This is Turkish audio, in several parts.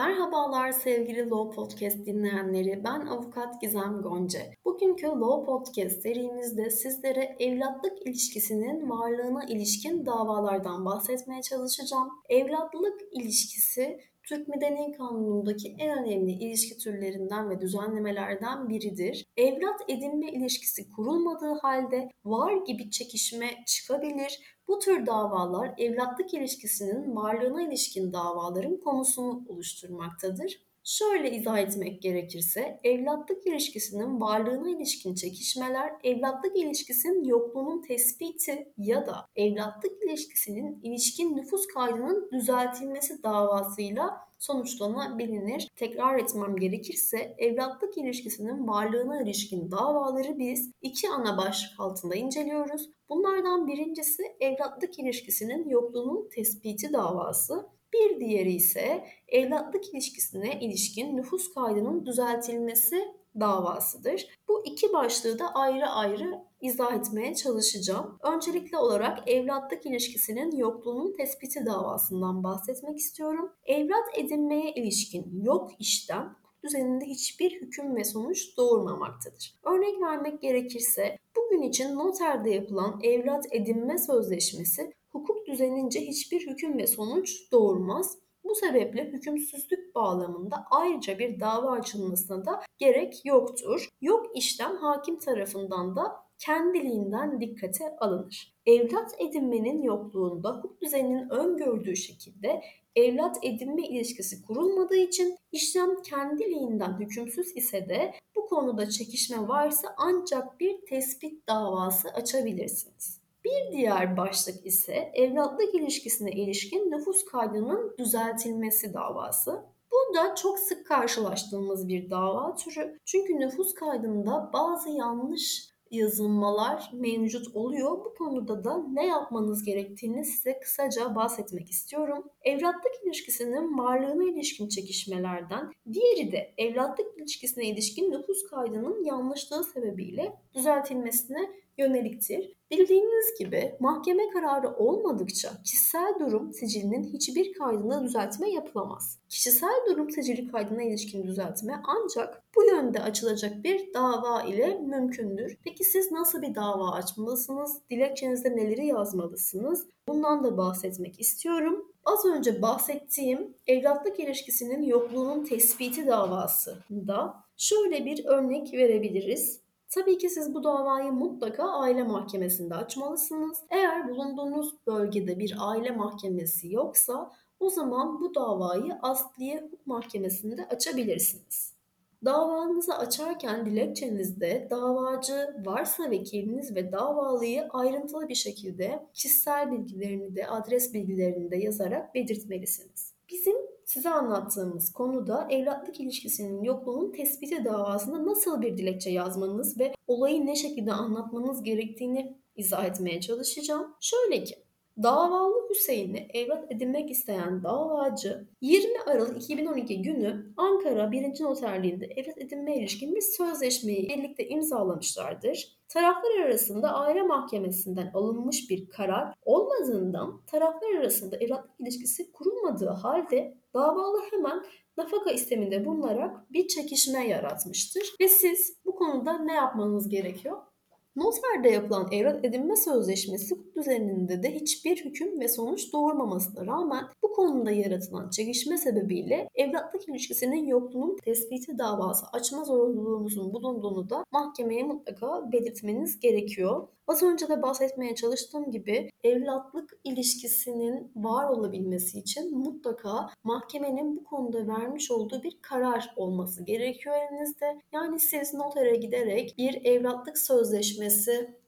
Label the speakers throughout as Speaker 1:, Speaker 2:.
Speaker 1: Merhabalar sevgili Law Podcast dinleyenleri. Ben avukat Gizem Gonca. Bugünkü Law Podcast serimizde sizlere evlatlık ilişkisinin varlığına ilişkin davalardan bahsetmeye çalışacağım. Evlatlık ilişkisi Türk Medeni Kanunu'ndaki en önemli ilişki türlerinden ve düzenlemelerden biridir. Evlat edinme ilişkisi kurulmadığı halde var gibi çekişme çıkabilir. Bu tür davalar evlatlık ilişkisinin varlığına ilişkin davaların konusunu oluşturmaktadır. Şöyle izah etmek gerekirse, evlatlık ilişkisinin varlığına ilişkin çekişmeler, evlatlık ilişkisinin yokluğunun tespiti ya da evlatlık ilişkisinin ilişkin nüfus kaydının düzeltilmesi davasıyla sonuçlanabilir. Tekrar etmem gerekirse evlatlık ilişkisinin varlığına ilişkin davaları biz iki ana başlık altında inceliyoruz. Bunlardan birincisi evlatlık ilişkisinin yokluğunun tespiti davası. Bir diğeri ise evlatlık ilişkisine ilişkin nüfus kaydının düzeltilmesi davasıdır. Bu iki başlığı da ayrı ayrı izah etmeye çalışacağım. Öncelikli olarak evlatlık ilişkisinin yokluğunun tespiti davasından bahsetmek istiyorum. Evlat edinmeye ilişkin yok işlem düzeninde hiçbir hüküm ve sonuç doğurmamaktadır. Örnek vermek gerekirse bugün için noterde yapılan evlat edinme sözleşmesi düzenince hiçbir hüküm ve sonuç doğurmaz. Bu sebeple hükümsüzlük bağlamında ayrıca bir dava açılmasına da gerek yoktur. Yok işlem hakim tarafından da kendiliğinden dikkate alınır. Evlat edinmenin yokluğunda hukuk düzeninin öngördüğü şekilde evlat edinme ilişkisi kurulmadığı için işlem kendiliğinden hükümsüz ise de bu konuda çekişme varsa ancak bir tespit davası açabilirsiniz. Bir diğer başlık ise evlatlık ilişkisine ilişkin nüfus kaydının düzeltilmesi davası. Bu da çok sık karşılaştığımız bir dava türü. Çünkü nüfus kaydında bazı yanlış yazılmalar mevcut oluyor. Bu konuda da ne yapmanız gerektiğini size kısaca bahsetmek istiyorum. Evlatlık ilişkisinin varlığına ilişkin çekişmelerden, diğeri de evlatlık ilişkisine ilişkin nüfus kaydının yanlışlığı sebebiyle düzeltilmesine yöneliktir. Bildiğiniz gibi mahkeme kararı olmadıkça kişisel durum sicilinin hiçbir kaydında düzeltme yapılamaz. Kişisel durum sicili kaydına ilişkin düzeltme ancak bu yönde açılacak bir dava ile mümkündür. Peki siz nasıl bir dava açmalısınız? Dilekçenizde neleri yazmalısınız? Bundan da bahsetmek istiyorum. Az önce bahsettiğim evlatlık ilişkisinin yokluğunun tespiti davasında şöyle bir örnek verebiliriz. Tabii ki siz bu davayı mutlaka aile mahkemesinde açmalısınız. Eğer bulunduğunuz bölgede bir aile mahkemesi yoksa o zaman bu davayı Asliye Hukuk Mahkemesi'nde açabilirsiniz. Davanızı açarken dilekçenizde davacı varsa vekiliniz ve davalıyı ayrıntılı bir şekilde kişisel bilgilerini de adres bilgilerini de yazarak belirtmelisiniz. Bizim size anlattığımız konuda evlatlık ilişkisinin yokluğunun tespiti davasında nasıl bir dilekçe yazmanız ve olayı ne şekilde anlatmanız gerektiğini izah etmeye çalışacağım. Şöyle ki Davalı Hüseyin'i evlat edinmek isteyen davacı 20 Aralık 2012 günü Ankara 1. Noterliğinde evlat edinme ilişkin bir sözleşmeyi birlikte imzalamışlardır. Taraflar arasında aile mahkemesinden alınmış bir karar olmadığından taraflar arasında evlatlık ilişkisi kurulmadığı halde davalı hemen nafaka isteminde bulunarak bir çekişme yaratmıştır. Ve siz bu konuda ne yapmanız gerekiyor? Noterde yapılan evlat edinme sözleşmesi düzeninde de hiçbir hüküm ve sonuç doğurmamasına rağmen bu konuda yaratılan çekişme sebebiyle evlatlık ilişkisinin yokluğunun tespiti davası açma zorunluluğunuzun bulunduğunu da mahkemeye mutlaka belirtmeniz gerekiyor. Az önce de bahsetmeye çalıştığım gibi evlatlık ilişkisinin var olabilmesi için mutlaka mahkemenin bu konuda vermiş olduğu bir karar olması gerekiyor elinizde. Yani siz notere giderek bir evlatlık sözleşmesi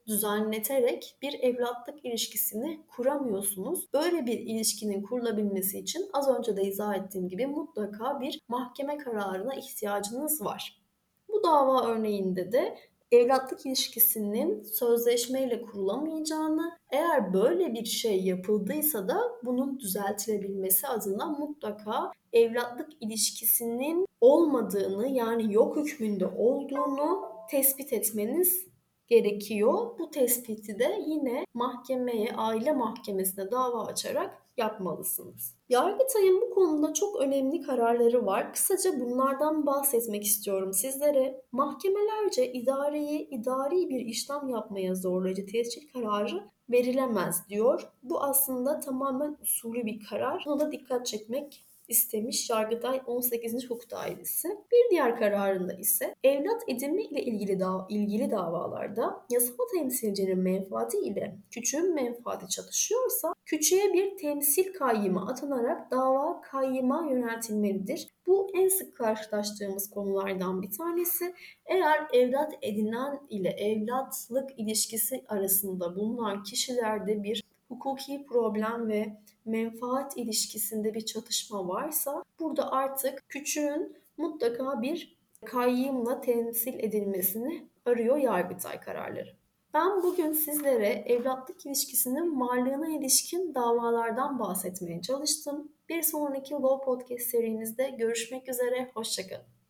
Speaker 1: düzenleterek bir evlatlık ilişkisini kuramıyorsunuz. Böyle bir ilişkinin kurulabilmesi için az önce de izah ettiğim gibi mutlaka bir mahkeme kararına ihtiyacınız var. Bu dava örneğinde de evlatlık ilişkisinin sözleşmeyle kurulamayacağını, eğer böyle bir şey yapıldıysa da bunun düzeltilebilmesi adına mutlaka evlatlık ilişkisinin olmadığını yani yok hükmünde olduğunu tespit etmeniz gerekiyor. Bu tespiti de yine mahkemeye, aile mahkemesine dava açarak yapmalısınız. Yargıtay'ın bu konuda çok önemli kararları var. Kısaca bunlardan bahsetmek istiyorum sizlere. Mahkemelerce idareyi idari bir işlem yapmaya zorlayıcı tescil kararı verilemez diyor. Bu aslında tamamen usulü bir karar. Buna da dikkat çekmek istemiş Yargıtay 18. Hukuk Dairesi. Bir diğer kararında ise evlat edinme ile ilgili da ilgili davalarda yasal temsilcinin menfaati ile küçüğün menfaati çatışıyorsa küçüğe bir temsil kayyımı atanarak dava kayyıma yöneltilmelidir. Bu en sık karşılaştığımız konulardan bir tanesi. Eğer evlat edinen ile evlatlık ilişkisi arasında bulunan kişilerde bir hukuki problem ve menfaat ilişkisinde bir çatışma varsa burada artık küçüğün mutlaka bir kayyımla temsil edilmesini arıyor Yargıtay kararları. Ben bugün sizlere evlatlık ilişkisinin varlığına ilişkin davalardan bahsetmeye çalıştım. Bir sonraki Law Podcast serimizde görüşmek üzere, hoşçakalın.